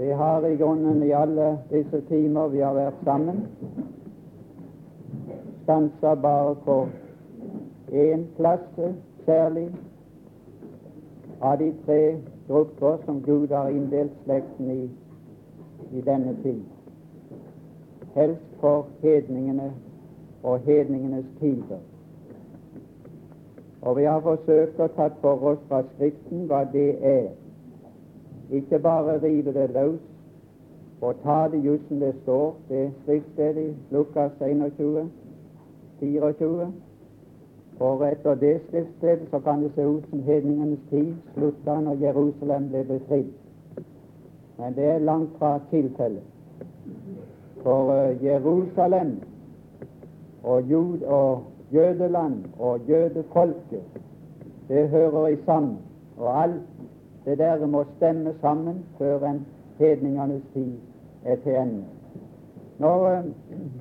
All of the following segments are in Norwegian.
Vi har i grunnen i alle disse timer vi har vært sammen, stansa bare på én klasse særlig av de tre grupper som Gud har inndelt slekten i i denne tid. Helst for hedningene og hedningenes tider. Og vi har forsøkt å ta for oss fra Skriften hva det er. Ikke bare rive det løs og ta det just som det står, det skriftstedet i Lukas 21, 24. For etter det skriftstedet så kan det se ut som hedningenes tid slutta når Jerusalem ble befridd. Men det er langt fra tilfellet. For uh, Jerusalem og, Jud og jødeland og jødefolket, det hører i sammen. Og alt det der må stemme sammen før en hedningenes tid er til ende. Nå, uh,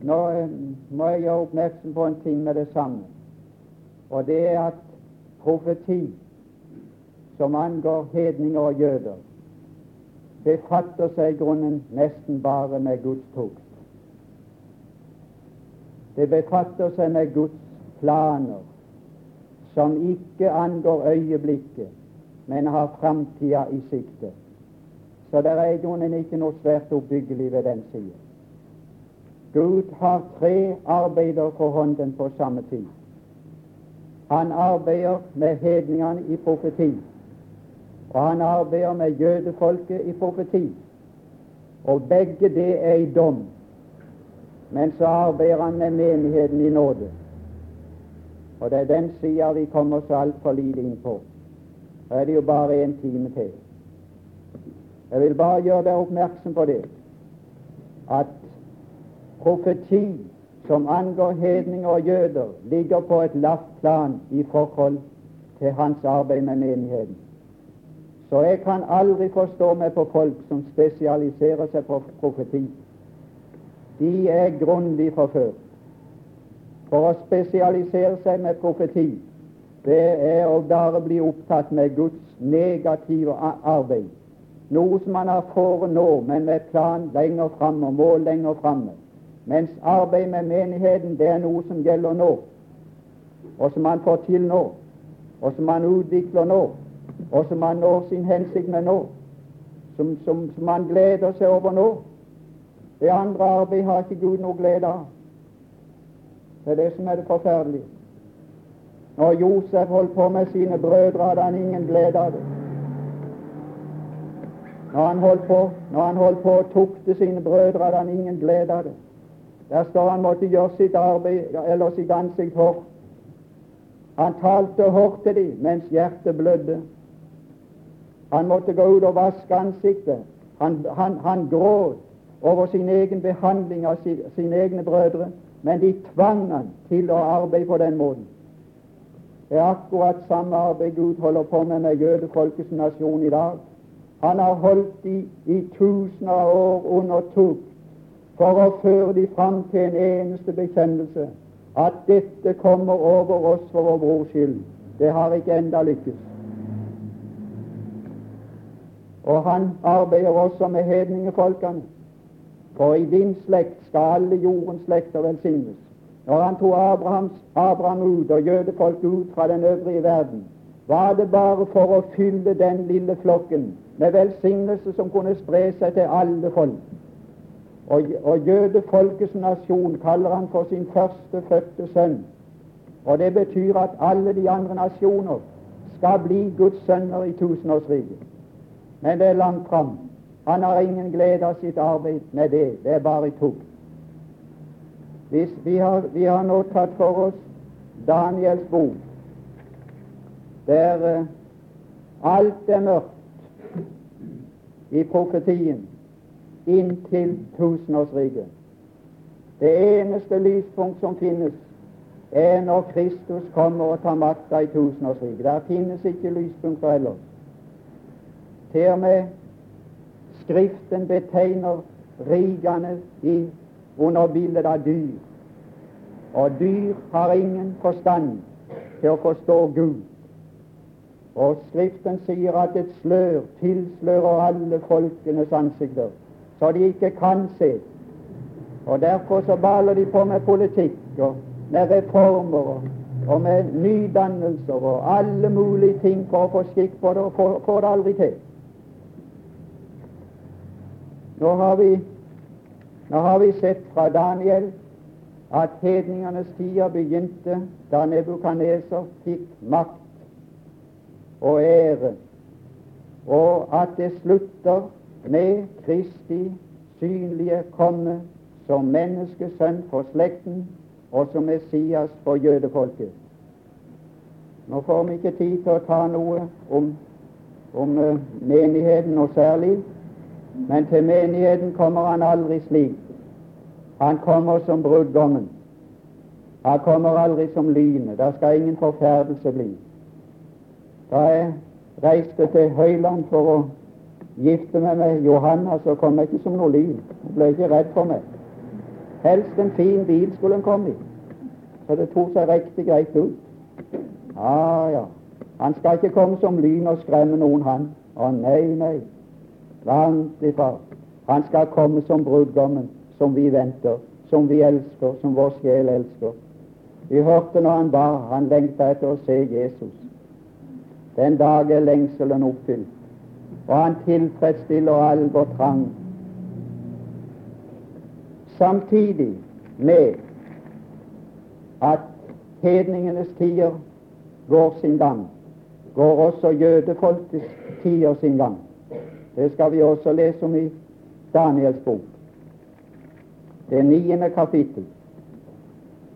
nå uh, må jeg gjøre oppmerksom på en ting med det samme, og det er at profeti som angår hedninger og jøder, befatter seg i grunnen nesten bare med Guds tukt. Det befatter seg med Guds planer, som ikke angår øyeblikket, men har framtida i sikte. Så det er grunnen ikke noe svært oppbyggelig ved den sida. Gud har tre arbeider for hånden på samme tid. Han arbeider med hedningene i profeti. Og han arbeider med jødefolket i profeti. Og begge det er i dom. Men så arbeider han med menigheten i nåde. Og det er den sida vi kommer så altfor lite inn på. Da er det jo bare en time til. Jeg vil bare gjøre deg oppmerksom på det at profeti som angår hedninger og jøder, ligger på et lavt plan i forhold til hans arbeid med menigheten. Så jeg kan aldri forstå meg på folk som spesialiserer seg på profeti. De er grundig forført. For å spesialisere seg med profeti, det er å bare bli opptatt med Guds negative arbeid. Noe som man har for nå, men med plan lenger framme og mål lenger framme. Mens arbeid med menigheten, det er noe som gjelder nå, og som man får til nå, og som man utvikler nå, og som han når sin hensikt med nå, som, som, som han gleder seg over nå. Det andre arbeidet har ikke Gud noe glede av. Det er det som er det forferdelige. Når Josef holdt på med sine brødre, hadde han ingen glede av det. Når han holdt på, når han holdt på å tukte sine brødre, hadde han ingen glede av det. Der står han måtte gjøre sitt arbeid, eller sitt ansikt hårdt. Han talte hårdt til dem mens hjertet blødde. Han måtte gå ut og vaske ansiktet. Han, han, han gråt over sin egen behandling av sin, sine egne brødre, men de tvang han til å arbeide på den måten. Er akkurat samme arbeid Gud holder på med med jødefolkets nasjon i dag. Han har holdt de i tusener av år under tukt for å føre de fram til en eneste bekjennelse at dette kommer over oss for vår brors skyld. Det har ikke enda lykkes. Og han arbeider også med hedningefolkene. For i din slekt skal alle jordens slekter velsignes. Når han tok Abrahams, Abraham ut og jødefolk ut fra den øvrige verden, var det bare for å fylle den lille flokken med velsignelse som kunne spre seg til alle folk. Og, og jødefolkets nasjon kaller han for sin førstefødte sønn. Og det betyr at alle de andre nasjoner skal bli Guds sønner i tusenårsriket. Men det er langt fram. Han har ingen glede av sitt arbeid med det. Det er bare tukt. Vi har, vi har nå tatt for oss Daniels bok, der uh, alt er mørkt i profetien inntil tusenårsriket. Det eneste lyspunkt som finnes, er når Kristus kommer og tar makta i tusenårsriket. Der finnes ikke lyspunkter ellers. Til og med Skriften betegner rikene under bildet av dyr. Og dyr har ingen forstand til å forstå Gud. Og Skriften sier at et slør tilslører alle folkenes ansikter, så de ikke kan se. Og Derfor så baler de på med politikk og med reformer og, og med nydannelser og alle mulige ting for å få skikk på det, og får, det aldri til. Nå har, vi, nå har vi sett fra Daniel at hedningenes tider begynte da Nebukaneser fikk makt og ære, og at det slutter med Kristi synlige komme som menneskesønn for slekten og som Messias for jødefolket. Nå får vi ikke tid til å ta noe om, om uh, menigheten noe særlig, men til menigheten kommer han aldri slik. Han kommer som brudgommen. Han kommer aldri som lynet. Der skal ingen forferdelse bli. Da jeg reiste til Høyland for å gifte meg med Johanna, så kom jeg ikke som noe lyn. Hun ble ikke redd for meg. Helst en fin bil skulle hun komme i. Så det tok seg riktig greit ut. Ja, ja. Han skal ikke komme som lyn og skremme noen, han. Å nei, nei. Langt ifra. Han skal komme som brudgommen, som vi venter, som vi elsker, som vår sjel elsker. Vi hørte når han ba, han lengta etter å se Jesus. Den dag er lengselen oppfylt, og han tilfredsstiller all vår trang samtidig med at hedningenes tider går sin gang, går også jødefolkets tider sin gang. Det skal vi også lese om i Daniels bok, det niende kapittel.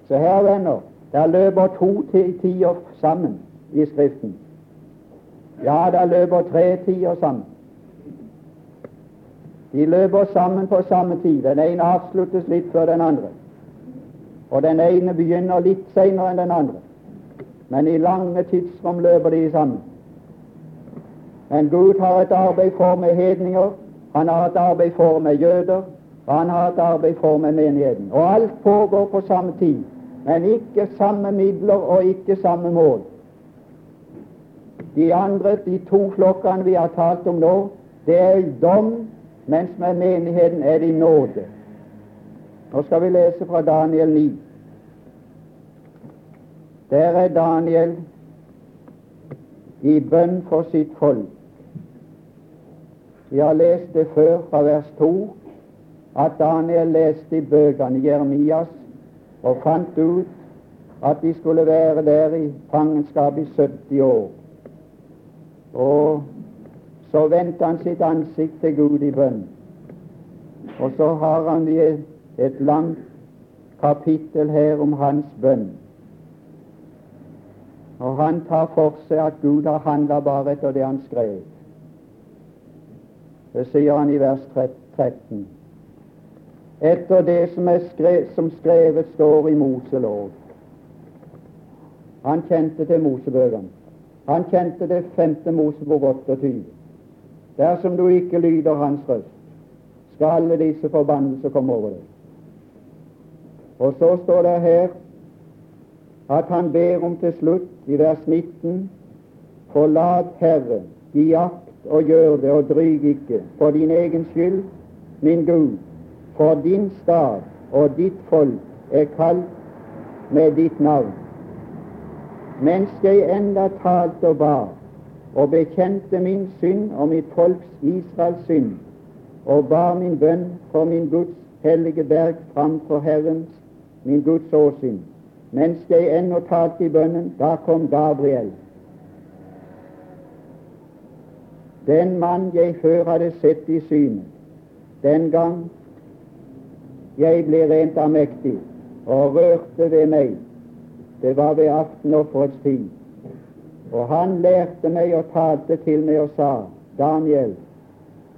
Så her, venner, der løper to tider sammen i Skriften. Ja, der løper tre tider sammen. De løper sammen på samme tid. Den ene avsluttes litt før den andre. Og den ene begynner litt senere enn den andre. Men i lange tidsrom løper de sammen. Men Gud har et arbeid for med hedninger, han har et arbeid for med jøder, og han har et arbeid for med menigheten. Og alt pågår på samme tid, men ikke samme midler og ikke samme mål. De andre, de to flokkene vi har talt om nå, det er dom mens med menigheten er det i nåde. Nå skal vi lese fra Daniel 9. Der er Daniel i bønn for sitt folk. Vi har lest det før fra vers 2, at Daniel leste i bøkene Jeremias og fant ut at de skulle være der i fangenskap i 70 år. Og så vendte han sitt ansikt til Gud i bønn. Og så har han et, et langt kapittel her om hans bønn. Og han tar for seg at Gud har handla bare etter det han skrev. Det sier han i vers 13. Etter det som, skrevet, som skrevet står i Moselov. Han kjente til Mosebøkene. Han kjente det femte Mosebok 28. Dersom du ikke lyder hans røst, skal alle disse forbannelser komme over deg. Og så står det her at han ber om til slutt, i vers 19, Forlat Herre, gi akt og gjør det, og dryg ikke, for din egen skyld, min Gud, for din stad og ditt folk er kalt med ditt navn. Mens jeg enda talte og bar, og bekjente min synd og mitt folks Israels synd, og bar min bønn for min Guds hellige berg framfor Herrens, min Guds åsyn. Mens jeg ennå talte i bønnen, da kom Gabriel. Den mann jeg før hadde sett i synet, den gang jeg ble rent av mektig og rørte ved meg, det var ved aftenofferets tid. Og han lærte meg og talte til meg og sa, Daniel,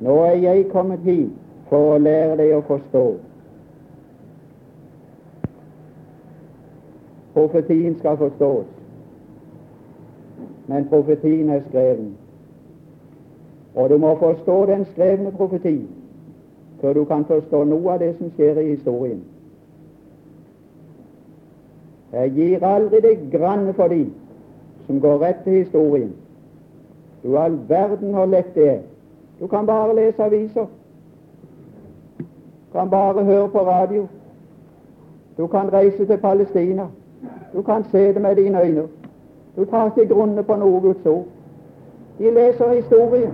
nå er jeg kommet hit for å lære deg å forstå. Profetien skal forstås, men profetien er skreven. Og du må forstå den skrevne profeti før du kan forstå noe av det som skjer i historien. Jeg gir aldri det granne for dem som går rett til historien. Du all verden hvor lett det er. Du kan bare lese aviser. Du kan bare høre på radio. Du kan reise til Palestina. Du kan se det med dine øyne. Du tar ikke grunne på noe Guds ord. De leser historien,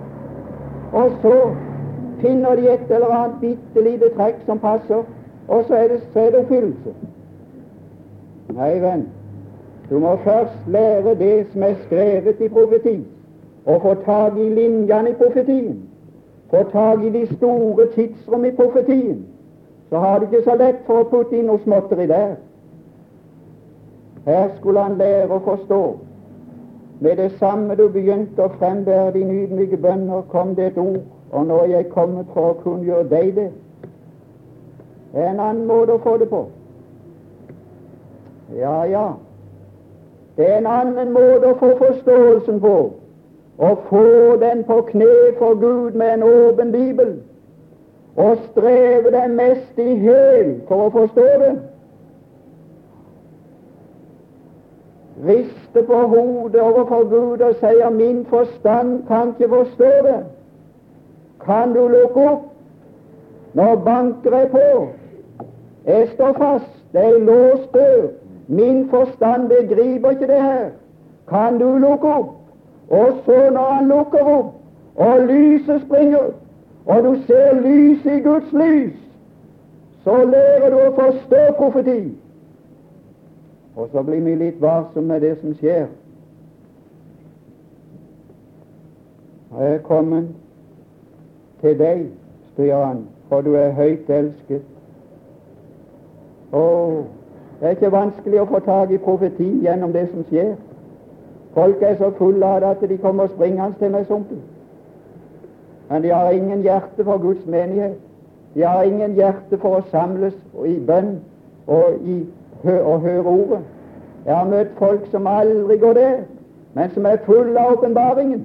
og så finner de et eller annet bitte lite trekk som passer, og så er det, så er det oppfyllelse. Nei, venn, du må først lære det som er skrevet i profeti, og få tak i linjene i profetien. Få tak i de store tidsrom i profetien. Så har du ikke så lett for å putte inn noe småtteri der. Her skulle han lære å forstå. Med det samme du begynte å frembære dine ydmyke bønner, kom det et ord, og nå er jeg kommet for å kunngjøre deg det. Det er en annen måte å få det på. Ja, ja. Det er en annen måte å få forståelsen på. Å få den på kne for Gud med en åpen bibel. Og streve den mest i hæl for å forstå det. Riste på hodet overfor Gud og sier 'min forstand kan ikke forstå det'. Kan du lukke opp når banker er på? Jeg står fast, det er låst dør. Min forstand begriper ikke det her. Kan du lukke opp? Og så når han lukker opp, og lyset springer, og du ser lyset i Guds lys, så lærer du å forstå profeti. Og så blir vi litt varsomme med det som skjer. Jeg er kommet til deg, han, for du er høyt elsket. Å, det er ikke vanskelig å få tak i profeti gjennom det som skjer. Folk er så fulle av det at de kommer springende til meg sumpen. Men de har ingen hjerte for Guds menighet. De har ingen hjerte for å samles i bønn og i å høre ordet. Jeg har møtt folk som aldri går der, men som er fulle av åpenbaringen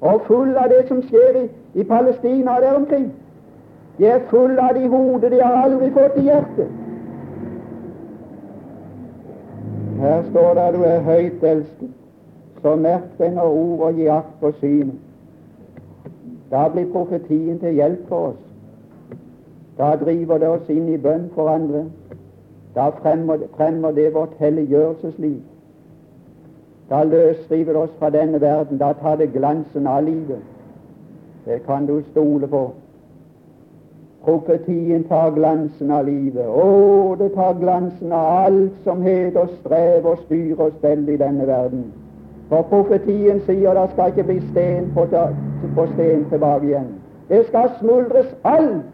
og fulle av det som skjer i, i Palestina og der omkring. De er fulle av det i hodet, de har aldri fått i hjertet. Her står det at du er høyt elsket, så merk deg når ordet gir akt på synet. Da blir profetien til hjelp for oss. Da driver det oss inn i bønn for andre. Da fremmer, fremmer det vårt helliggjørelsesliv. Da løsriver det oss fra denne verden. Da tar det glansen av livet. Det kan du stole på. Profetien tar glansen av livet. Å, det tar glansen av alt som heter strev og styr og stell i denne verden. For profetien sier det skal ikke bli sten på, på sten tilbake igjen. Det skal smuldres alt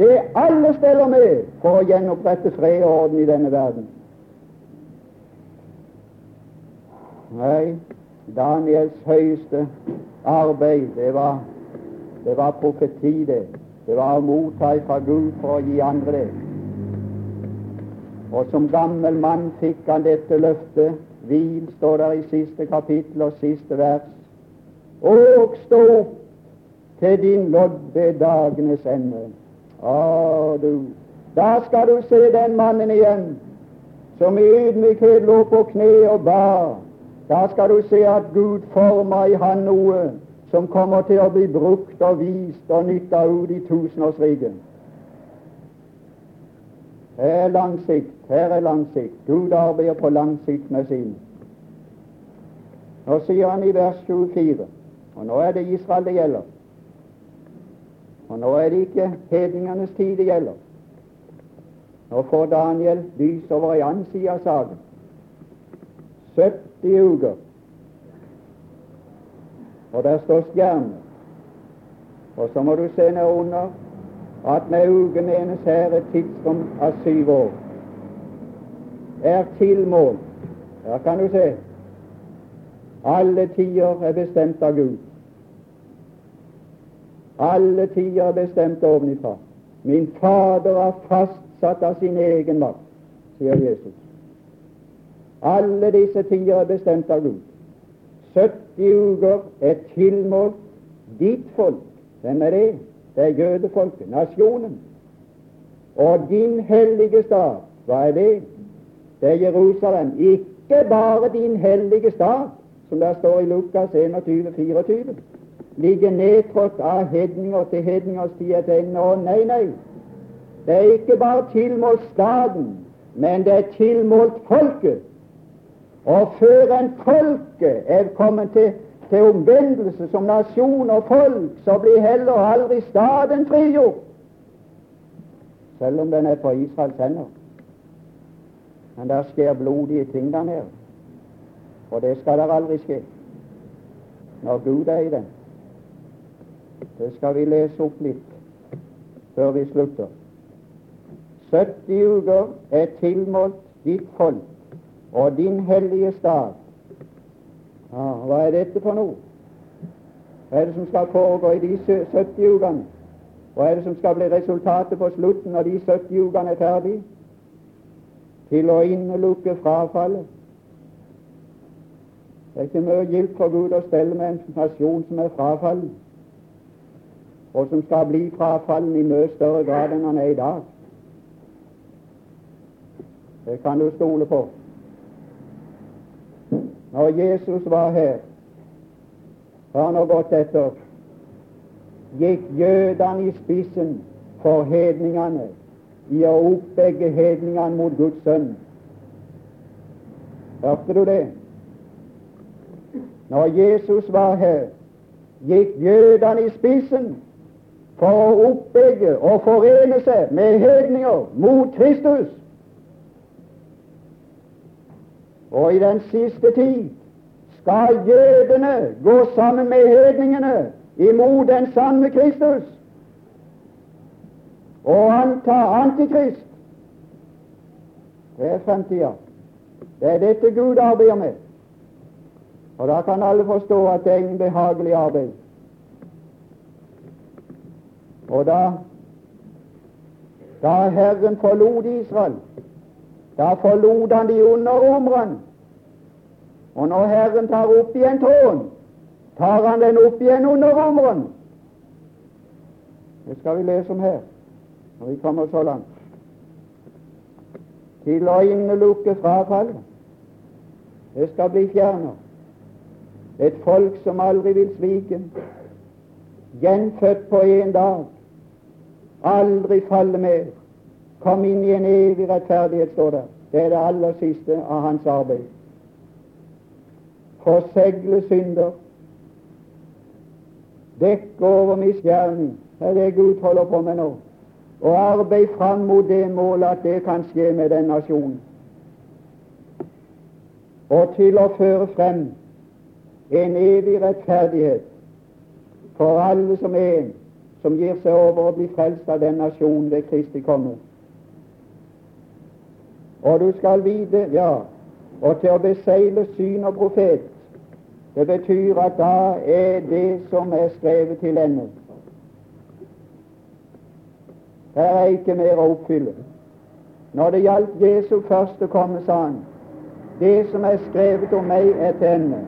det alle steller med for å gjenopprette fred og orden i denne verden. Nei, Daniels høyeste arbeid, det var, det var profeti, det. Det var å motta fra Gud for å gi andre det. Og som gammel mann fikk han dette løftet. Hvil, står der i siste kapittel og siste vers. Og stå opp til din lodd ved dagenes ende. Å, du, da skal du se den mannen igjen som i ydmykhet lå på kne og ba. Da skal du se at Gud former i han noe som kommer til å bli brukt og vist og nytta ut i tusenårsriket. Her er lang sikt. Her er lang sikt. Gud arbeider på lang sikt med sin. Nå sier han i vers 24, og nå er det Israel det gjelder og nå er det ikke hedningenes tid det gjelder. Nå får Daniel lys over ei annen side av saken. 70 uker. Og der står stjerner. Og så må du se ned under at med uke menes her et tidsrom av syv år. Er tilmålt. Der kan du se. Alle tider er bestemt av Gud. Alle tider er bestemt ovenifra. Min Fader har fastsatt av sin egen makt, sier Jesus. Alle disse tider er bestemt av Gud. 70 uker er tilmålt ditt folk. Hvem er det? Det er jødefolket, nasjonen. Og din hellige stad, hva er det? Det er Jerusalem. Ikke bare din hellige stad, som der står i Lukas 21, 24. Ligge nedtrådt av hedninger til hedningers sier et ende. Og nei, nei, det er ikke bare tilmålt staten, men det er tilmålt folket. Og før en folket er kommet til, til omvendelse som nasjon og folk, så blir heller aldri staten frigjort, selv om den er på Israels hender. Men der skjer blodige ting der nede, og det skal der aldri skje når Gud er i den. Det skal vi lese opp litt før vi slutter. 70 uker er tilmålt ditt folk og din hellige stad. Ja, hva er dette for noe? Hva er det som skal foregå i de 70 ukene? Hva er det som skal bli resultatet på slutten når de 70 ukene er ferdig? Til å innelukke frafallet. Det er ikke mye gildt for Gud å stelle med en nasjon som er frafallen, og som skal bli frafallen i mye større grad enn han er i dag. Det kan du stole på. Når Jesus var her, har han gått etter, gikk jødene i spissen for hedningene i å oppbegge hedningene mot Guds sønn. Hørte du det? Når Jesus var her, gikk jødene i spissen for å oppbygge og forene seg med hedninger mot Kristus. Og i den siste tid skal jødene gå sammen med hedningene imot den sanne Kristus og anta Antikrist. Det er fremtida. Det er dette Gud arbeider med. Og da kan alle forstå at det er ingen behagelig arbeid. Og da da Herren forlot Israel, da forlot han de underromerne. Og når Herren tar opp igjen tråden, tar han den opp igjen under romeren. Det skal vi lese om her når vi kommer så langt. Til å innelukke frafallet. Det skal bli fjernet. Et folk som aldri vil svike. Gjenfødt på én dag. Aldri falle mer. Kom inn i en evig rettferdighet, står det. Det er det aller siste av hans arbeid. Forsegle synder. Dekke over misgjerning. Det er det Gud holder på med nå. Og arbeid fram mot det målet at det kan skje med den nasjonen. Og til å føre frem en evig rettferdighet for alle som er en, som gir seg over å bli frelst av den nasjonen ved Kristi komme. Og du skal vite, ja, og til å besegle syn og profet, det betyr at da er det som er skrevet til ende. Det er ikke mer å oppfylle. Når det gjaldt Jesu første komme, sa han, det som er skrevet om meg, er til ende.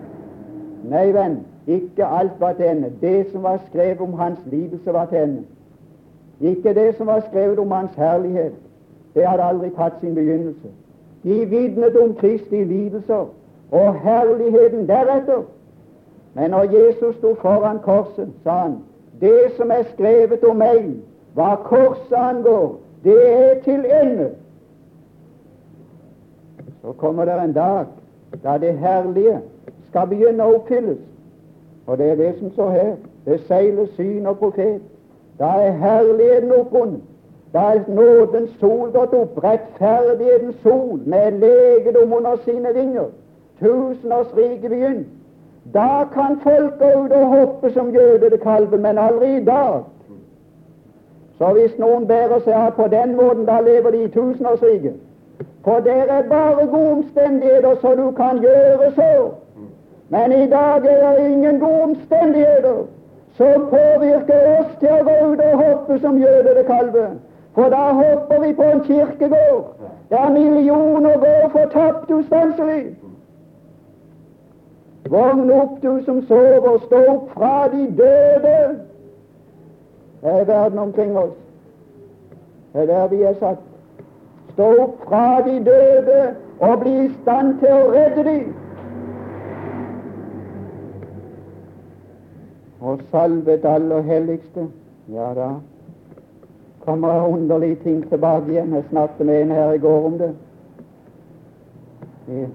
Nei, venn, ikke alt var til ende. Det som var skrevet om hans lidelse, var til ende. Ikke det som var skrevet om hans herlighet. Det hadde aldri tatt sin begynnelse. De vitnet om Kristi lidelser og herligheten deretter. Men når Jesus sto foran korset, sa han det som er skrevet om meg, hva korset angår, det er til ende. Så kommer det en dag da det herlige skal begynne å oppfylles. Og det er det som står her. Det seiler syn og profet. Da er herligheten oppvunnet. Da er nådens sol gått opp, rettferdighetens sol, med legedom under sine vinger. Tusenårsriket begynt. Da kan folk gå ut og hoppe som jødede kalven, men aldri i dag. Så hvis noen bærer seg av på den måten, da lever de i tusenårsriket. For det er bare gode omstendigheter så du kan gjøre så. Men i dag er det ingen gode omstendigheter som påvirker oss til å gå ut og hoppe som jødede kalver. For da hopper vi på en kirkegård der millioner går fortapt ustanselig. Vogn opp, du som sover, stå opp fra de døde. Det er verden omkring oss. Det er der vi er satt. Stå opp fra de døde og bli i stand til å redde dem. Og salvet aller helligste. Ja da kommer underlige ting tilbake igjen. Jeg snakket med en her i går om det. I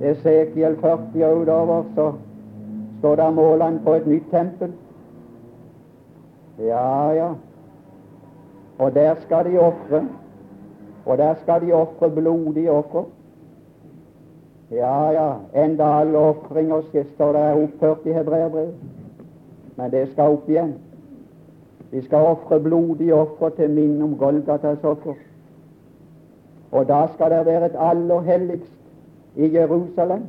Esekiel 40 og utover så står det målene på et nytt tempel. Ja, ja. Og der skal de ofre. Og der skal de ofre blodige offer. Ja, ja. Enda alle ofringer står der opphørt i hebreerbrevet. Men det skal opp igjen. Vi skal ofre blodige offer til minne om Golgatas offer. Og da skal det være et aller helligst i Jerusalem,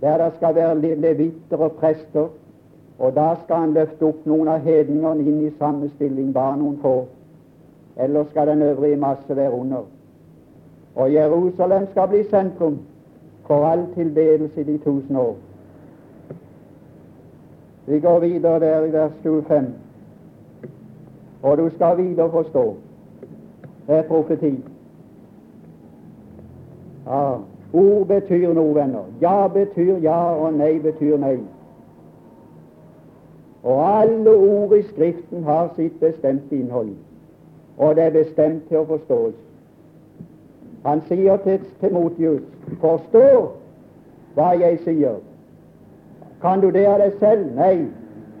der det skal være levitter og prester. Og da skal han løfte opp noen av hedningene inn i samme stilling, bare noen få. Ellers skal den øvrige masse være under. Og Jerusalem skal bli sentrum for all tilbedelse i de tusen år. Vi går videre der i vers 25. Og du skal videre forstå det er profeti. Ja, ord betyr noe, venner. Ja betyr ja, og nei betyr nei. Og alle ord i Skriften har sitt bestemte innhold, og det er bestemt til å forstås. Han sier til Timotius, forstå hva jeg sier. Kan du det av deg selv? Nei.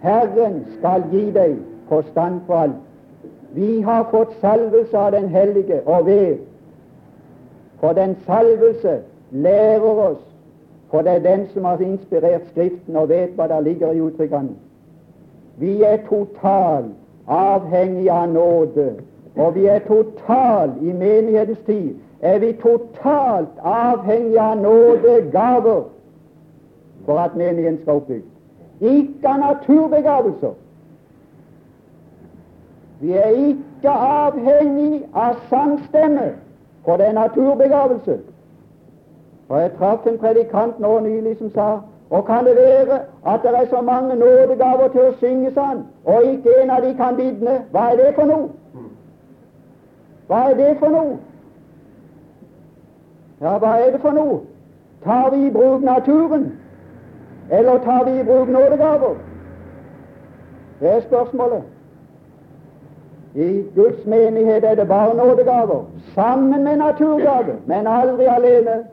Herren skal gi deg forstand på alt. Vi har fått salvelse av Den hellige og ved. For den salvelse lærer oss, for det er den som har inspirert Skriften og vet hva der ligger i uttrykkene. Vi er totalt avhengige av nåde, og vi er totalt i menighetens tid er vi totalt avhengige av nådegaver for at menigheten skal oppbygges. Ikke av naturbegavelser. Vi er ikke avhengig av sangstemme, for det er naturbegavelse. Og Jeg traff en predikant nå nylig som sa og kan det være at det er så mange nådegaver til å synge sann, og ikke en av de kan vitne? Hva er det for noe? Hva er det for noe? Ja, hva er det for noe? Tar vi i bruk naturen, eller tar vi i bruk nådegaver? Det er spørsmålet. I Guds menighet er det bare nådegaver, sammen med naturgaver, men aldri alene.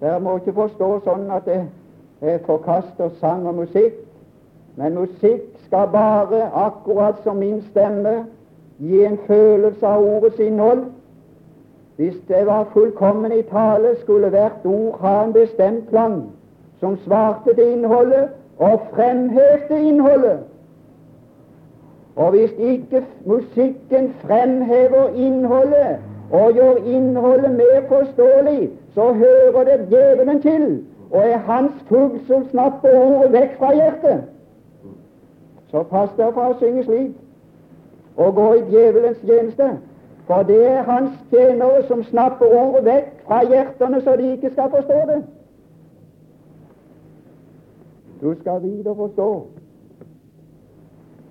Dere må ikke forstå sånn at det er forkaster sang og musikk, men musikk skal bare, akkurat som min stemme, gi en følelse av ordets innhold. Hvis det var fullkommen i tale, skulle hvert ord ha en bestemt klang som svarte til innholdet og fremhevde innholdet. Og hvis ikke musikken fremhever innholdet og gjør innholdet mer forståelig, så hører det djevelen til og er hans fugl som snapper ordet vekk fra hjertet. Så pass dere for å synge slik og gå i djevelens tjeneste. For det er hans tjenere som snapper ordet vekk fra hjertene så de ikke skal forstå det. Du skal videre forstå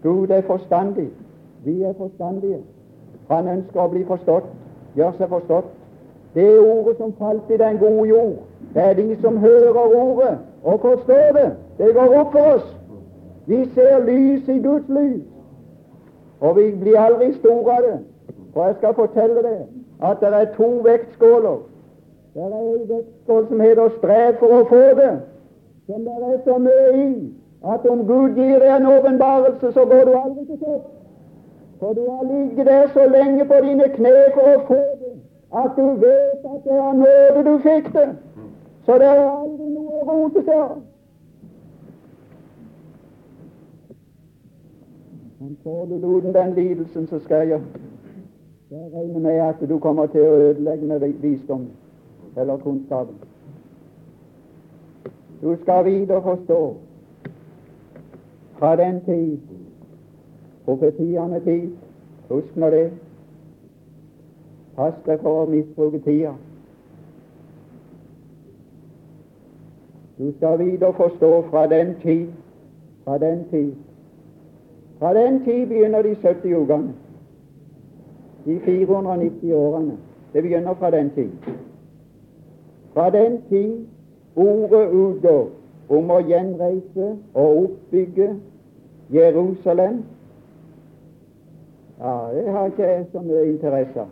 Gud er forstandig. Vi er forstandige. Han ønsker å bli forstått, gjør seg forstått. Det ordet som falt i den gode jord, det er de som hører ordet og forstår det. Det går opp for oss. Vi ser lys i Guds lys, og vi blir aldri store av det. For jeg skal fortelle deg at det er to vektskåler. Det er en vektskål som heter 'strev for å få det', som det er så mye i at om Gud gir deg en åpenbarelse, så går du aldri til topp. For du har ligget der så lenge på dine kne for å få det, at du vet at det er nåde du fikk det. Så det er aldri noe å rote seg av. Men får du uten den lidelsen, så skal jeg jeg regner med at du kommer til å ødelegge med visdom eller kunnskapen. Du skal videre forstå fra den tid, profetiene tid. Husk nå det. Pass deg for å misbruke tida. Du skal videre forstå fra den tid, fra den tid. Fra den tid begynner de 70 ukene. De 490 årene. Det begynner fra den tid. Fra den tid ordet utgår om å gjenreise og oppbygge Jerusalem. Ja, det har ikke jeg så mye interesse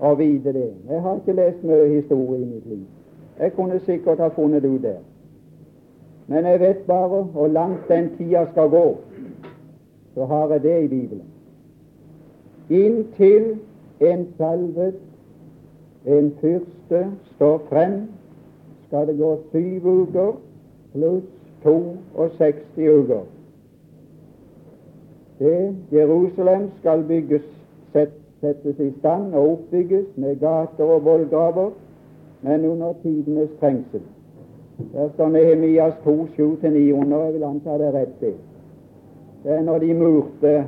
av å vite det. Jeg har ikke lest mye historie i mitt liv. Jeg kunne sikkert ha funnet det ut der. Men jeg vet bare hvor langt den tida skal gå, så har jeg det i Bibelen. Inntil en salvet, en fyrste, står frem, skal det gå syv uker pluss 62 uker. Det Jerusalem skal bygges, settes i stand og oppbygges med gater og vollgraver, men under tidenes trengsel. Der står Nehemias 2, 7-900, jeg vil anta det er rett, det. Det er når de murte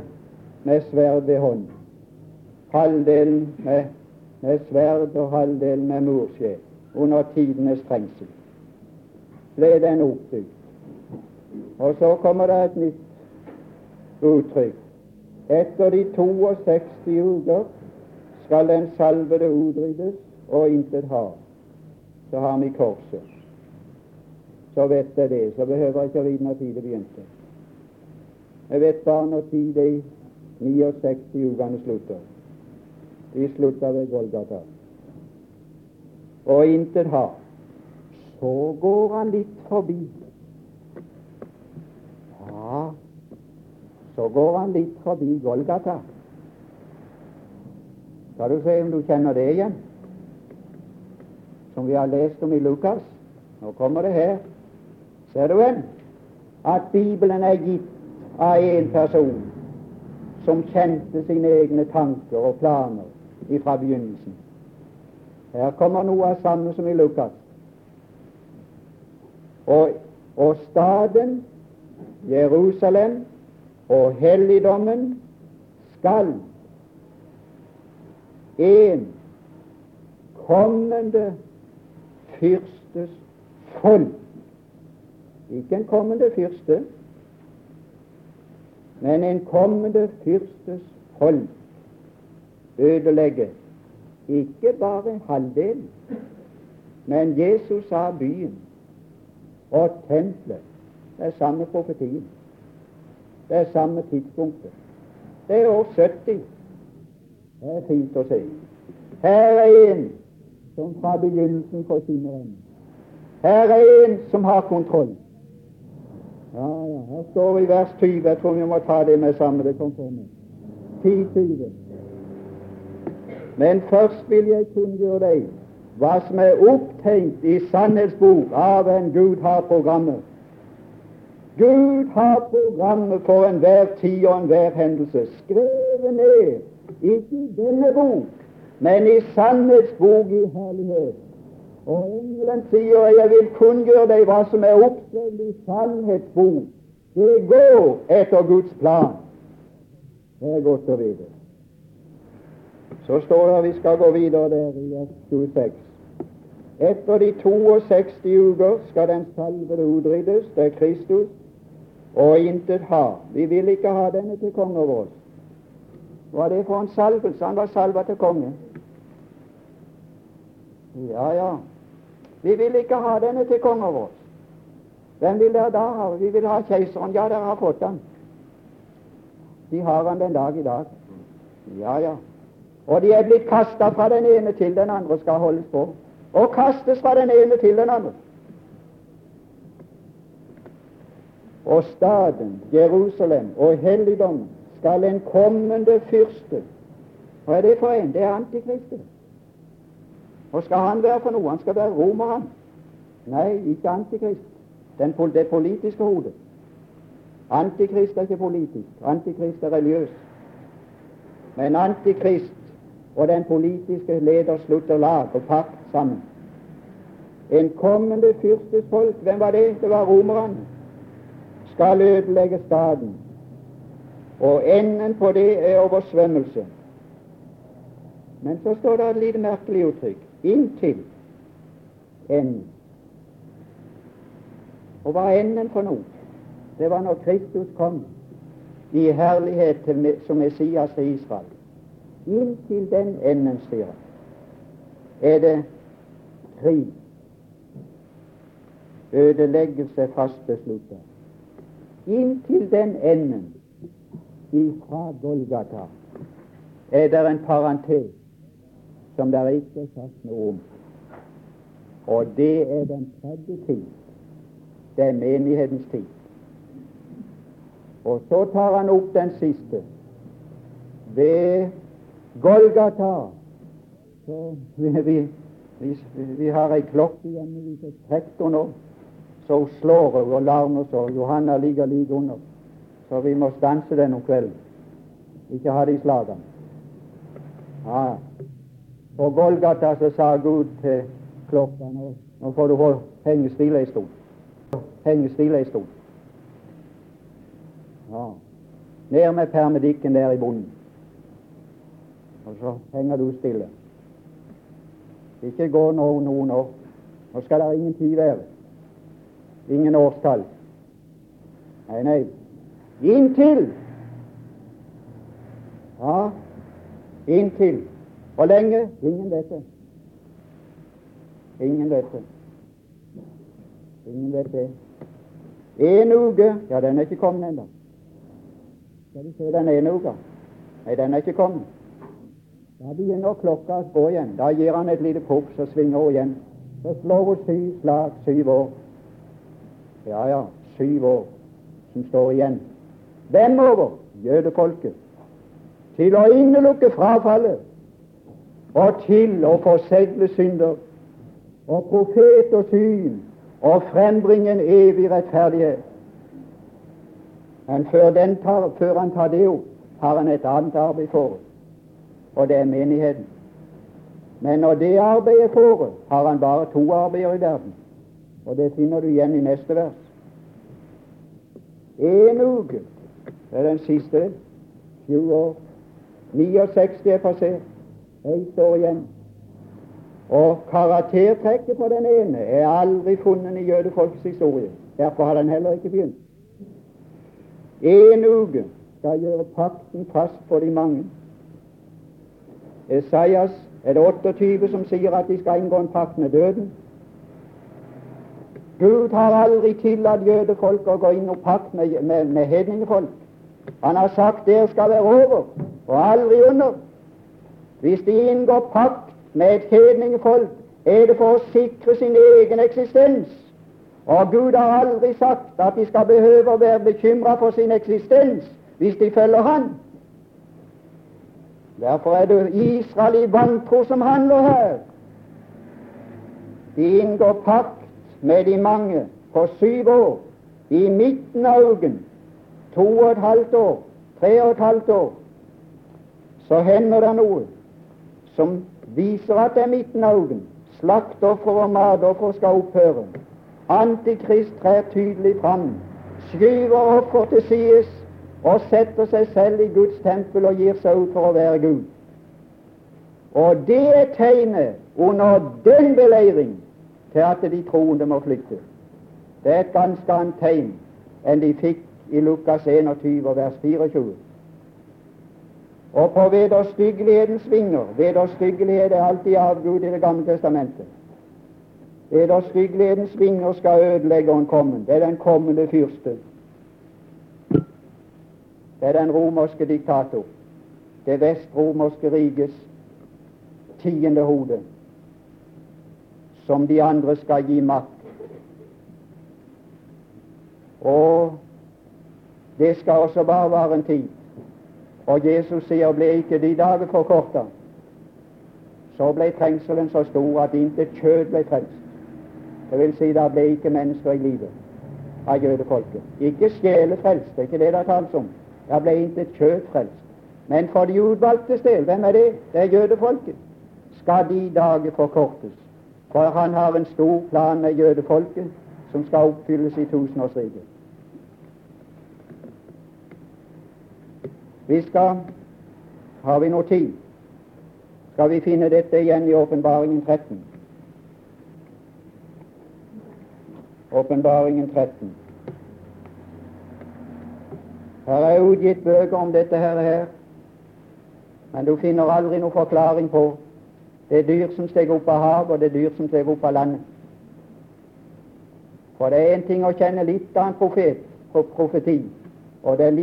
med sverd ved hånd. Halvdelen med, med sverd og halvdelen med murskje under tidenes trengsel. Ble den oppbygd. Og så kommer det et nytt uttrykk. Etter de 62 uker skal den salvede utryddes og intet ha. Så har vi korset. Så vet jeg det. Så behøver jeg ikke å vite når tid det begynte. Jeg vet bare når tid de 69 ukene slutter. De slutta ved Golgata. Og intet har. Så går han litt forbi. Ja, så går han litt forbi Golgata. Skal du se om du kjenner det igjen? Som vi har lest om i Lukas. Nå kommer det her. Ser du en? At Bibelen er gitt av en person som kjente sine egne tanker og planer fra begynnelsen. Her kommer noe av samme som i Lukas. Og, og staden, Jerusalem, og helligdommen skal en kommende fyrstes folk Ikke en kommende fyrste, men en kommende fyrstes folk ødelegge ikke bare halvdelen, men Jesus sa byen og tempelet. Det er samme profetien. Det er samme tidspunktet. Det er år 70. Det er fint å se. Her er en som fra begynnelsen får sine venner. Her er en som har kontroll. Ja, ja, her står vi i vers 20. Jeg tror vi må ta det med samme. Det kom for meg. 10-20. Men først vil jeg kunngjøre deg hva som er opptegnet i sannhetsbok av en Gud har programmet. Gud har programmet for enhver tid og enhver hendelse skrevet ned, ikke i denne bok, men i sannhetsbok i herlighet. Og engelen sier, 'Jeg vil kunngjøre deg hva som er oppskrevet i sannhetsbok'. Det går etter Guds plan. Det er godt å vite. Så står det vi skal gå videre der i vers 26. Etter de 62 uker skal den salvede utryddes, det er Kristus, og intet ha. Vi vil ikke ha denne til konge over oss. Hva er det for en salvelse? Han var salva til konge. Ja, ja. Vi vil ikke ha denne til konge over oss. Hvem vil dere da ha? Vi vil ha keiseren. Ja, dere har fått han. De har han den dag i dag. Ja, ja. Og de er blitt kasta fra den ene til den andre, skal holdes på. Og kastes fra den ene til den andre. Og staden, Jerusalem og helligdommen skal en kommende fyrste Hva er det for en? Det er Antikristet. Og skal han være for noe? Han skal være romer, han. Nei, ikke Antikrist. Den, det politiske hodet. Antikrist er ikke politisk. Antikrist er religiøs. Men Antikrist og den politiske leder slutter lag og pakt sammen. En kommende fyrstesfolk, hvem var det? Det var romerne. Skal ødelegge staden. Og enden på det er oversvømmelse. Men så står det et lite merkelig uttrykk inntil enden. Og hva er enden for noe? Det var når Kristus kom i herlighet som Messias til Israel. Inntil den enden, sier han, er det krig. ødeleggelse fast besluttet. Inntil den enden ifra Golgata er det en parentes som det ikke er sagt noe om. Og det er den tredje tid. Det er menighetens tid. Og så tar han opp den siste. Ved Golgata så vi, vi, vi, har ei klokke hjemme får trukket nå, hun slår og larmer så. Johanna ligger like under. Så vi må stanse den om kvelden. Ikke ha de slagene. Ja. På Golgata så sa Gud til klokka nå, nå får du henge stille en stund. Henge stille en stund. Ja. Ned med permedikken der i bunnen. Og så henger du stille. Ikke gå nå noen år. Nå skal det ingen tid være. Ingen årstall. Nei, nei. Inntil Ja, inntil. Hvor lenge? Ingen vet det. Ingen vet det. Ingen vet det. En uke Ja, den er ikke kommet ennå. Skal vi se den ene uka? Nei, den er ikke kommet. Da begynner klokka å gå igjen. Da gir han et lite pukk, så svinger hun igjen. Så slår hun syv slag, syv år. Ja, ja, syv år som står igjen. Hvem over? Jødefolket. Til å innelukke frafallet og til å forsegle synder og profet og syn og frembringe en evig rettferdighet. Men før, tar, før han tar det opp, har han et annet arbeid for og det er menigheten. Men når det arbeidet er har han bare to arbeider i verden, og det finner du igjen i neste vers. En uke, det er den siste, sju år. 69 er passert. Ett år igjen. Og karaktertrekket på den ene er aldri funnet i jødefolkets historie. Derfor har den heller ikke begynt. En uke skal gjøre pakten fast for de mange. Esaias er det 28 som sier at de skal inngå en pakt med døden. Gud har aldri tillatt jødefolk å gå inn og pakt med, med, med hedningefolk. Han har sagt det skal være over, og aldri under. Hvis de inngår pakt med et hedningefolk, er det for å sikre sin egen eksistens. Og Gud har aldri sagt at de skal behøve å være bekymra for sin eksistens hvis de følger Han. Derfor er det Israel i vantro som handler her. De inngår pakt med de mange på syv år, i midten av uken, to og et halvt år, tre og et halvt år. Så hender det noe som viser at det er midten av uken. Slaktoffer og matoffer skal opphøre. Antikrist trer tydelig fram, skyver offer til sides og setter seg selv i Guds tempel og gir seg ut for å være Gud. Og det er tegnet under den beleiring til at de troende må flykte. Det er et ganske annet tegn enn de fikk i Lukas 21, vers 24. Og på vederstyggelighetens vinger Vederstyggelighet er alltid avgud i Det gamle testamentet. Vederstyggelighetens vinger skal ødeleggeren komme. Det er den kommende fyrste. Det er den romerske diktator. Det vestromerske rikets tiende hode, som de andre skal gi makt. Og det skal også bare være en tid. Og Jesus sier ble ikke de dager forkorta, så ble trengselen så stor at intet kjød ble frelst. Det vil si, da ble ikke mennesker i livet av jødefolket. Ikke sjelefrelst, det er ikke det det tales om. Da ble intet kjøtt frelst. Men for de utvalgtes del, hvem er det? Det er jødefolket. Skal de dager forkortes? For han har en stor plan med jødefolket som skal oppfylles i tusenårsriket. Vi skal Har vi noe tid? Skal vi finne dette igjen i Åpenbaringen 13? Åpenbaringen 13. Her er utgitt bøker om dette her, her, men du finner aldri noen forklaring på det er dyr som steg opp av havet, og det er dyr som steg opp av landet. For det er en ting å kjenne litt av en profet, profeti, og det er,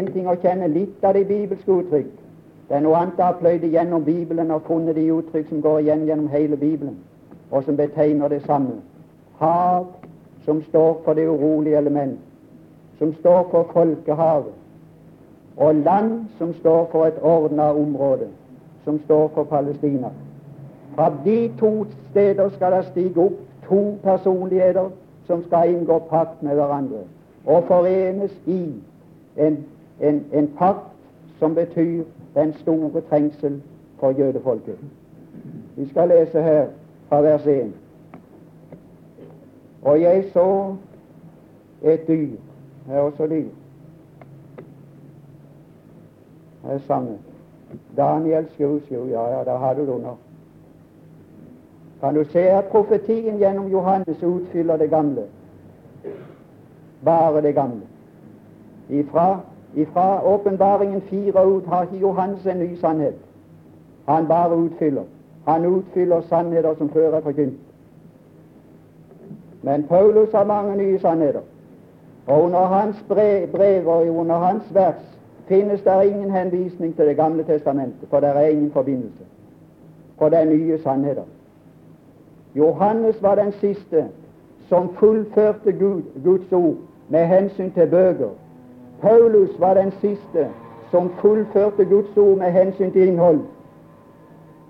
én ting å kjenne litt av de bibelske uttrykk. Det er noe annet å ha pløyd gjennom Bibelen og funnet de uttrykk som går igjen gjennom hele Bibelen, og som betegner det samme. Hav, som står for det urolige element, som står for folkehavet, og land, som står for et ordna område, som står for Palestina. Fra de to steder skal det stige opp to personligheter som skal inngå pakt med hverandre og forenes i en, en, en pakt som betyr den store trengsel for jødefolket. Vi skal lese her fra vers 1. Og jeg så et dyr. Er også dyr. Det er samme. Daniel hus, jo, ja, ja, der har du det under. Kan du se at profetien gjennom Johannes utfyller det gamle? Bare det gamle. Ifra Ifra åpenbaringen fire ut har ikke Johannes en ny sannhet. Han bare utfyller. Han utfyller sannheter som før er forkynt. Men Paulus har mange nye sannheter. Og under hans brev og under hans vers finnes det ingen henvisning til Det gamle testamentet, for det er ingen forbindelse. For det er nye sannheter. Johannes var den siste som fullførte Gud, Guds ord med hensyn til bøker Paulus var den siste som fullførte Guds ord med hensyn til innhold.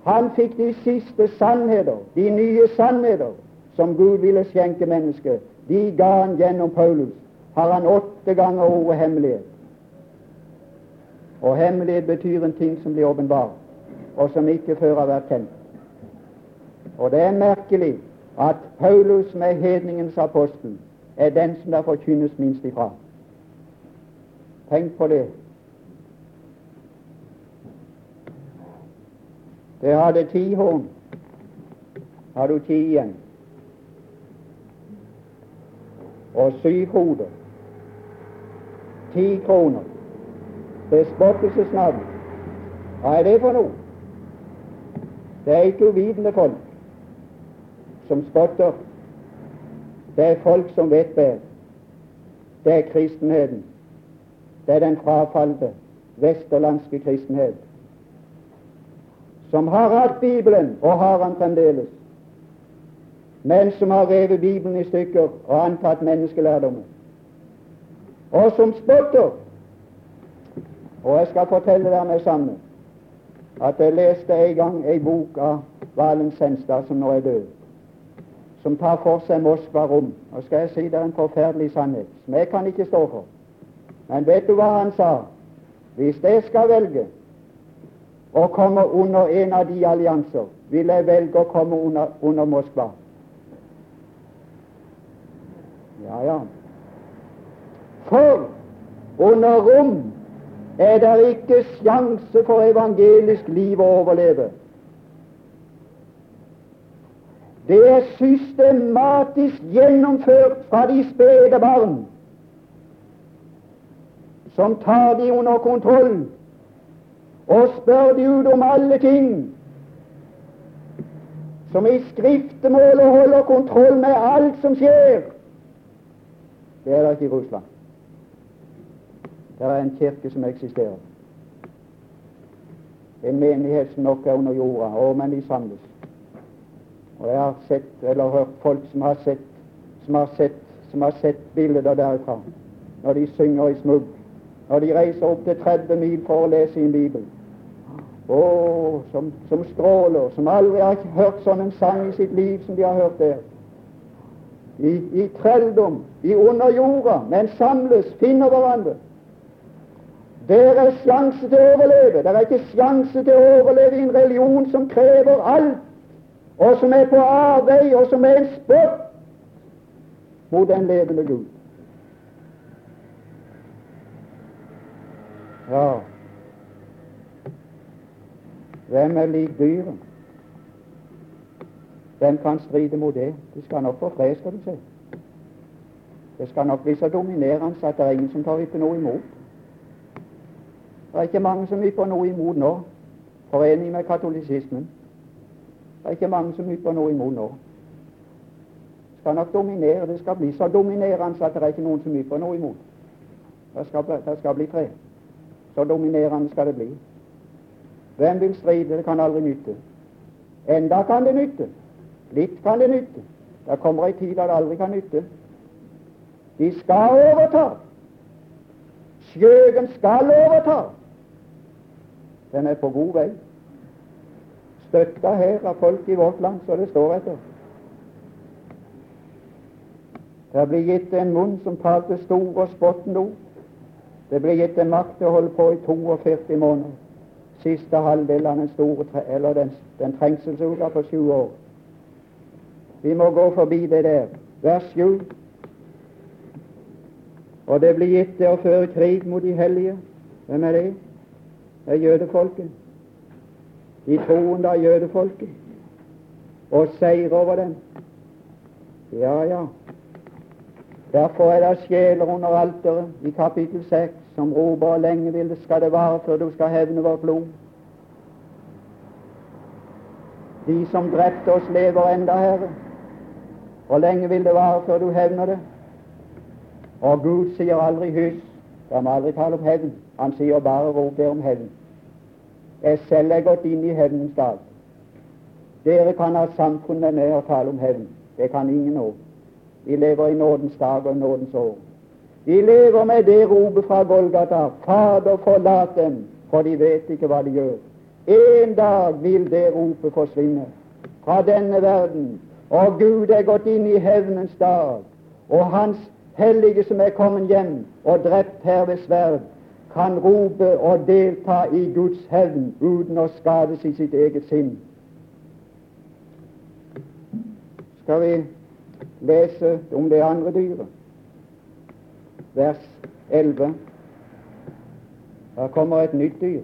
Han fikk de siste sannheter, de nye sannheter, som Gud ville skjenke mennesket. De ga han gjennom Paulus. Har han åtte ganger ordet hemmelighet. Og hemmelighet betyr en ting som blir åpenbar, og som ikke før har vært kjent. Og det er merkelig at Paulus med hedningens apostel er den som der forkynnes minst ifra. Tenk på det. Det hadde ti horn. Har du ti igjen? Og syv hoder. Ti kroner. Bespottelsesnavn. Hva er det for noe? Det er ikke uvitende folk som spotter. Det er folk som vet bedre. Det er kristenheten. Det er den frafalne vesterlandske kristenhet som har hatt Bibelen, og har han fremdeles, men som har revet Bibelen i stykker og antatt menneskelærdommen, og som spotter. Og jeg skal fortelle dere med samme at jeg leste en gang ei bok av Valen Senstad, som nå er død, som tar for seg Moskva rom. Og skal jeg si det er en forferdelig sannhet, som jeg kan ikke stå for. Men vet du hva han sa? Hvis jeg skal velge å komme under en av de allianser, vil jeg velge å komme under, under Moskva. Ja, ja. For under Rom er det ikke sjanse for evangelisk liv å overleve. Det er systematisk gjennomført fra de spede barn som tar de under kontroll og spør de ut om alle ting, som i skriftemålet holder kontroll med alt som skjer. Det er det ikke i Russland. Det er en kirke som eksisterer. En menighet som nok er under jorda. Å, men de samles. Og jeg har sett, eller hørt folk som har sett, som har sett, som har sett bilder derfra når de synger i smugg når de reiser opp til 30 mil for å lese en bibel. Å, som, som stråler, som aldri har hørt sånn en sang i sitt liv som de har hørt der. I, i trelldom, i under jorda, men samles, finner hverandre. Der er sjanse til å overleve. Det er ikke sjanse til å overleve i en religion som krever alt, og som er på avvei, og som er en spott mot den levende Gud. Ja, hvem er lik dyret? Hvem kan stride mot det? Det skal nok få fred, skal du se. Det skal nok bli så dominerende at det er ingen som tar ikke noe imot. Det er ikke mange som ypper noe imot nå, forening med katolisismen. Det er ikke mange som ypper noe imot nå. Det skal nok dominere. Det skal bli så dominerende at det er ikke noen som ypper noe imot. Det skal, det skal bli tre. Så dominerende skal det bli. Hvem vil stride? Det kan aldri nytte. Enda kan det nytte. Litt kan det nytte. Det kommer ei tid da det aldri kan nytte. De skal overta. Skjøgen skal overta. Den er på god vei. Støtta her av folk i vårt land, så det står etter. Det blir gitt en munn som talte store og spottende ord. Det blir gitt en makt til å holde på i 42 måneder. Siste halvdel av den store eller den, den trengselsuka på sju år. Vi må gå forbi det der. Vers sju. Og det blir gitt det å føre krig mot de hellige. Hvem er det? Det er jødefolket. De troende av jødefolket. Og seire over dem. Ja, ja. Derfor er det sjeler under alteret i kapittel 6 som roper og lenge vil det skal det vare før du skal hevne vårt blod. De som drepte oss, lever enda, Herre. Hvor lenge vil det vare før du hevner det? Og Gud sier aldri hysj. Han må aldri tale om hevn. Han sier bare rop om hevn. Jeg selv er gått inn i hevnens dag. Dere kan ha samfunn med og tale om hevn. Det kan ingen nå. Vi lever i nådens dag og nådens år. Vi lever med det ropet fra Golgata Fader, forlat dem, for de vet ikke hva de gjør. En dag vil det ropet forsvinne fra denne verden, og Gud er gått inn i hevnens dag, og Hans hellige som er kommet hjem og drept her ved sverd, kan rope og delta i Guds hevn uten å skades i sitt eget sinn. Skal vi lese om det andre dyret. Vers 11. Der kommer et nytt dyr.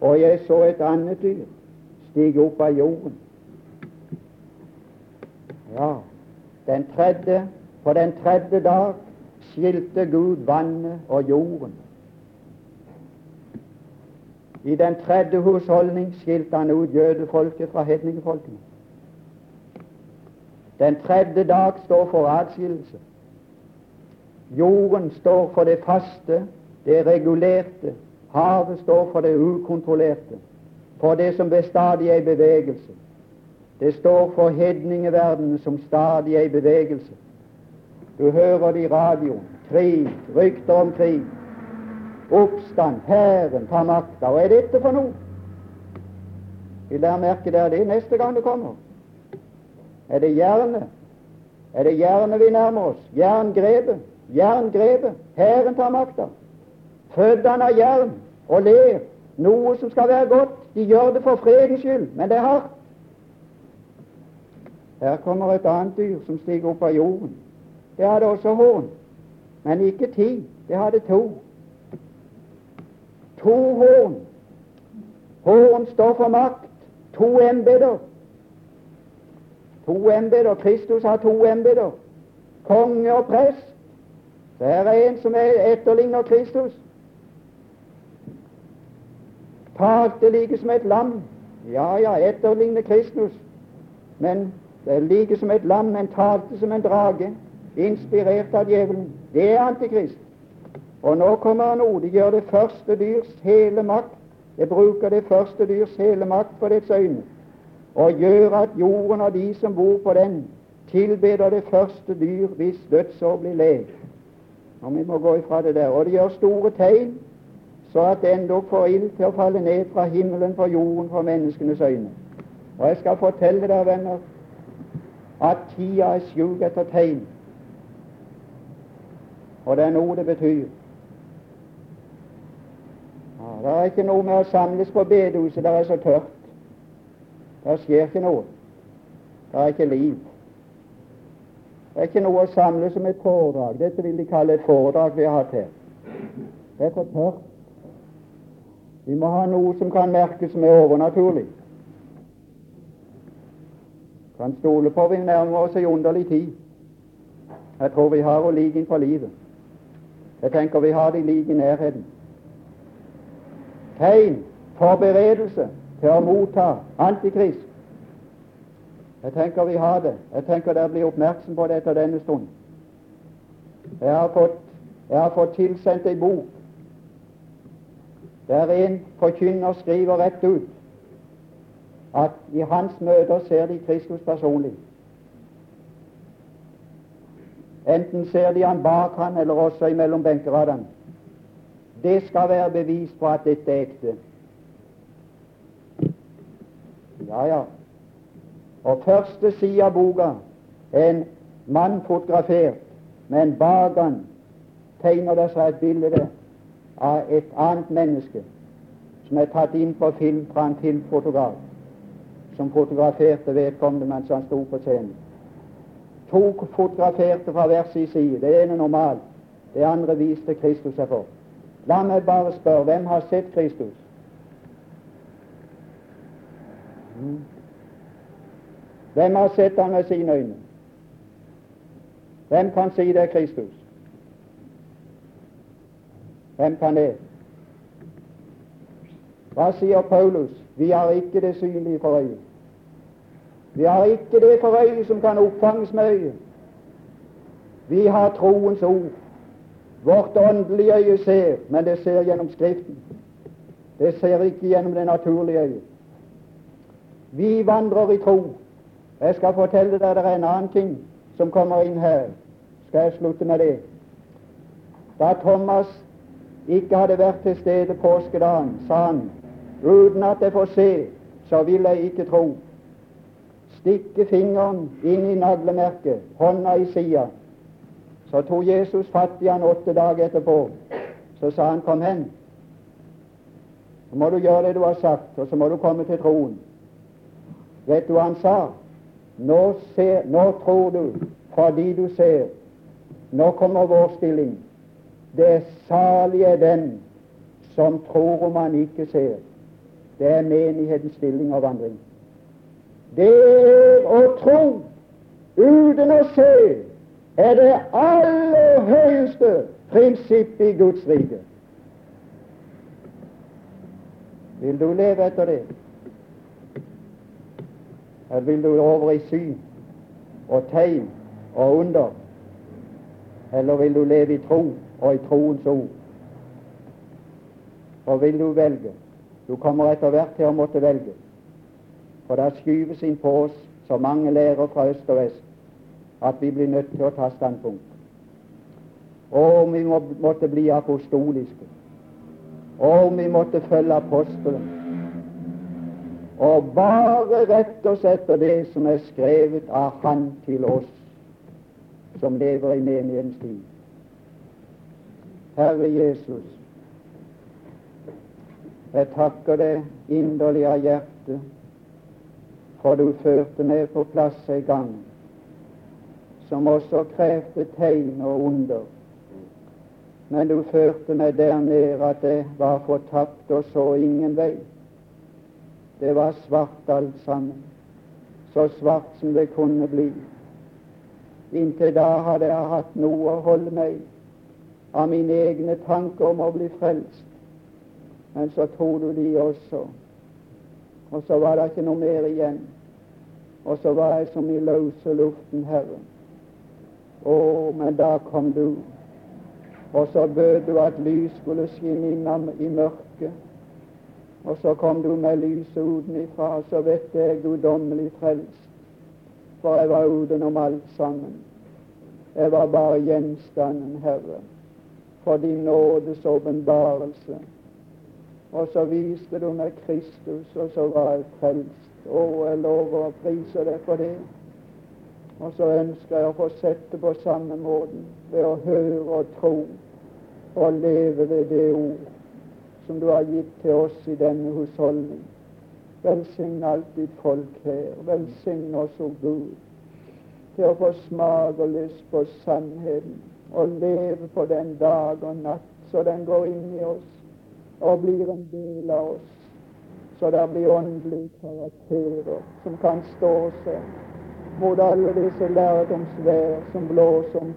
Og jeg så et annet dyr stige opp av jorden. Ja, den tredje, på den tredje dag skilte Gud vannet og jorden. I den tredje husholdning skilte han ut jødefolket fra hedningefolkene. Den tredje dag står for adskillelse. Jorden står for det faste, det regulerte. Havet står for det ukontrollerte, for det som bestandig er i bevegelse. Det står for hedningeverdenen som stadig er i bevegelse. Du hører det i radioen. Krig, rykter om krig. Oppstand, hæren tar makta. Hva er dette for noe? Vil dere merke dere det neste gang det kommer? Er det jernet? Er det jernet vi nærmer oss? Jerngrepet? Jerngrepet? Hæren tar makta. Føddene av jern og ler. Noe som skal være godt. De gjør det for fredens skyld, men det er hardt. Her kommer et annet dyr som stiger opp av jorden. Det hadde også horn, men ikke ti. Det hadde to. To horn. Horn står for makt. To embeter. To embeter. Kristus har to embeter. Konge og prest. Det er en som er etterligner Kristus. Talte like som et lam. Ja, ja, etterligner Kristus. Men det er like som et lam, men talte som en drage, inspirert av djevelen. Det er Antikrist. Og nå kommer han ord. De gjør det første dyrs hele makt. Det bruker det første dyrs hele makt på dets øyne og gjør at jorden og de som bor på den, tilbeder det første dyr hvis dødsår blir lek. Og vi må gå ifra det der. Og det gjør store tegn, så at det endog får ild til å falle ned fra himmelen på jorden for menneskenes øyne. Og jeg skal fortelle dere, venner, at tida er sjuk etter tegn. Og det er noe det betyr. Ja, det er ikke noe med å samles på bedehuset, det er så tørt. Det skjer ikke noe. Det er ikke liv. Det er ikke noe å samle som et foredrag. Dette vil de kalle et foredrag vi har hatt her. Det er for tørt. Vi må ha noe som kan merkes som er overnaturlig. Kan stole på vi nærmer oss ei underlig tid. Jeg tror vi har å like innenfor livet. Jeg tenker vi har det like i nærheten. Tegn, forberedelse, til å motta Antikrist. Jeg tenker vi har det. Jeg tenker dere blir oppmerksom på det etter denne stund. Jeg har fått, jeg har fått tilsendt ei bok der en forkynner skriver rett ut at i hans møter ser de Kristus personlig. Enten ser de han bak han eller også imellom benkeradene. Det skal være bevis på at dette er ekte. Ja, ja. Og første side av boka er en mann fotografert, men bak han tegner det seg et bilde av et annet menneske som er tatt inn på film fra en filmfotograf som fotograferte vedkommende mens han sto på scenen. To fotograferte fra hver sin side. Det ene normalt, det andre viste Kristus seg for. La meg bare spørre hvem har sett Kristus? Mm. Hvem har sett han med sine øyne? Hvem kan si det er Kristus? Hvem kan det? Hva sier Paulus? Vi har ikke det synlige for øyet. Vi har ikke det for øyet som kan oppfanges med øyet. Vi har troens ord. Vårt åndelige øye ser, men det ser gjennom Skriften. Det ser ikke gjennom det naturlige øyet. Vi vandrer i tro. Jeg skal fortelle dere det er en annen ting som kommer inn her. Skal jeg slutte med det? Da Thomas ikke hadde vært til stede påskedagen, sa han uten at jeg får se, så vil jeg ikke tro. Stikke fingeren inn i naglemerket, hånda i sida. Så tok Jesus fatt i han åtte dager etterpå. Så sa han, kom hen. Så må du gjøre det du har sagt, og så må du komme til troen. Vet du hva han sa? Nå, ser, nå tror du fordi du ser. Nå kommer vår stilling. Det salige er den som tror om han ikke ser. Det er menighetens stilling og vandring. Det å tro uten å se er det aller høyeste prinsipp i Guds rike. Vil du leve etter det? Eller vil du over i syn og tegn og under? Eller vil du leve i tro og i troens ord? Og vil du velge? Du kommer etter hvert til å måtte velge. For det skyves inn på oss så mange lærer fra øst og vest at vi blir nødt til å ta standpunkt. Og om vi må, måtte bli apostoliske, og om vi måtte følge apostelen, og bare rette oss etter det som er skrevet av Han til oss som lever i menighetens tid. Herre Jesus, jeg takker deg inderlig av hjertet, for du førte meg på plass en gang som også krevde tegn og under. Men du førte meg der ned at det var fortapt og så ingen vei. Det var svart alt sammen, så svart som det kunne bli. Inntil da hadde jeg hatt noe å holde meg av mine egne tanker om å bli frelst. Men så tok du de også. Og så var det ikke noe mer igjen. Og så var jeg som i løse luften, Herre. Å, men da kom du. Og så bød du at lys skulle skinne inn i mørket. Og så kom du med lyset utenifra, og så vet jeg guddommelig frelst. For jeg var utenom alt sammen. Jeg var bare gjenstanden, Herre, for din nådes åpenbarelse. Og så viste du meg Kristus, og så var jeg frelst. Å, jeg lover å prise deg for det. Og så ønsker jeg å få sette på samme måten ved å høre og tro og leve ved det ord som du har gitt til oss i denne husholdning. Velsign alt ditt folk her. Velsign oss, o Gud, til å få smak og lyst på sannheten og leve på den dag og natt så den går inn i oss og blir en del av oss, så det blir åndelige karakterer som kan stå seg mot alle disse lærdomsvær som blåser om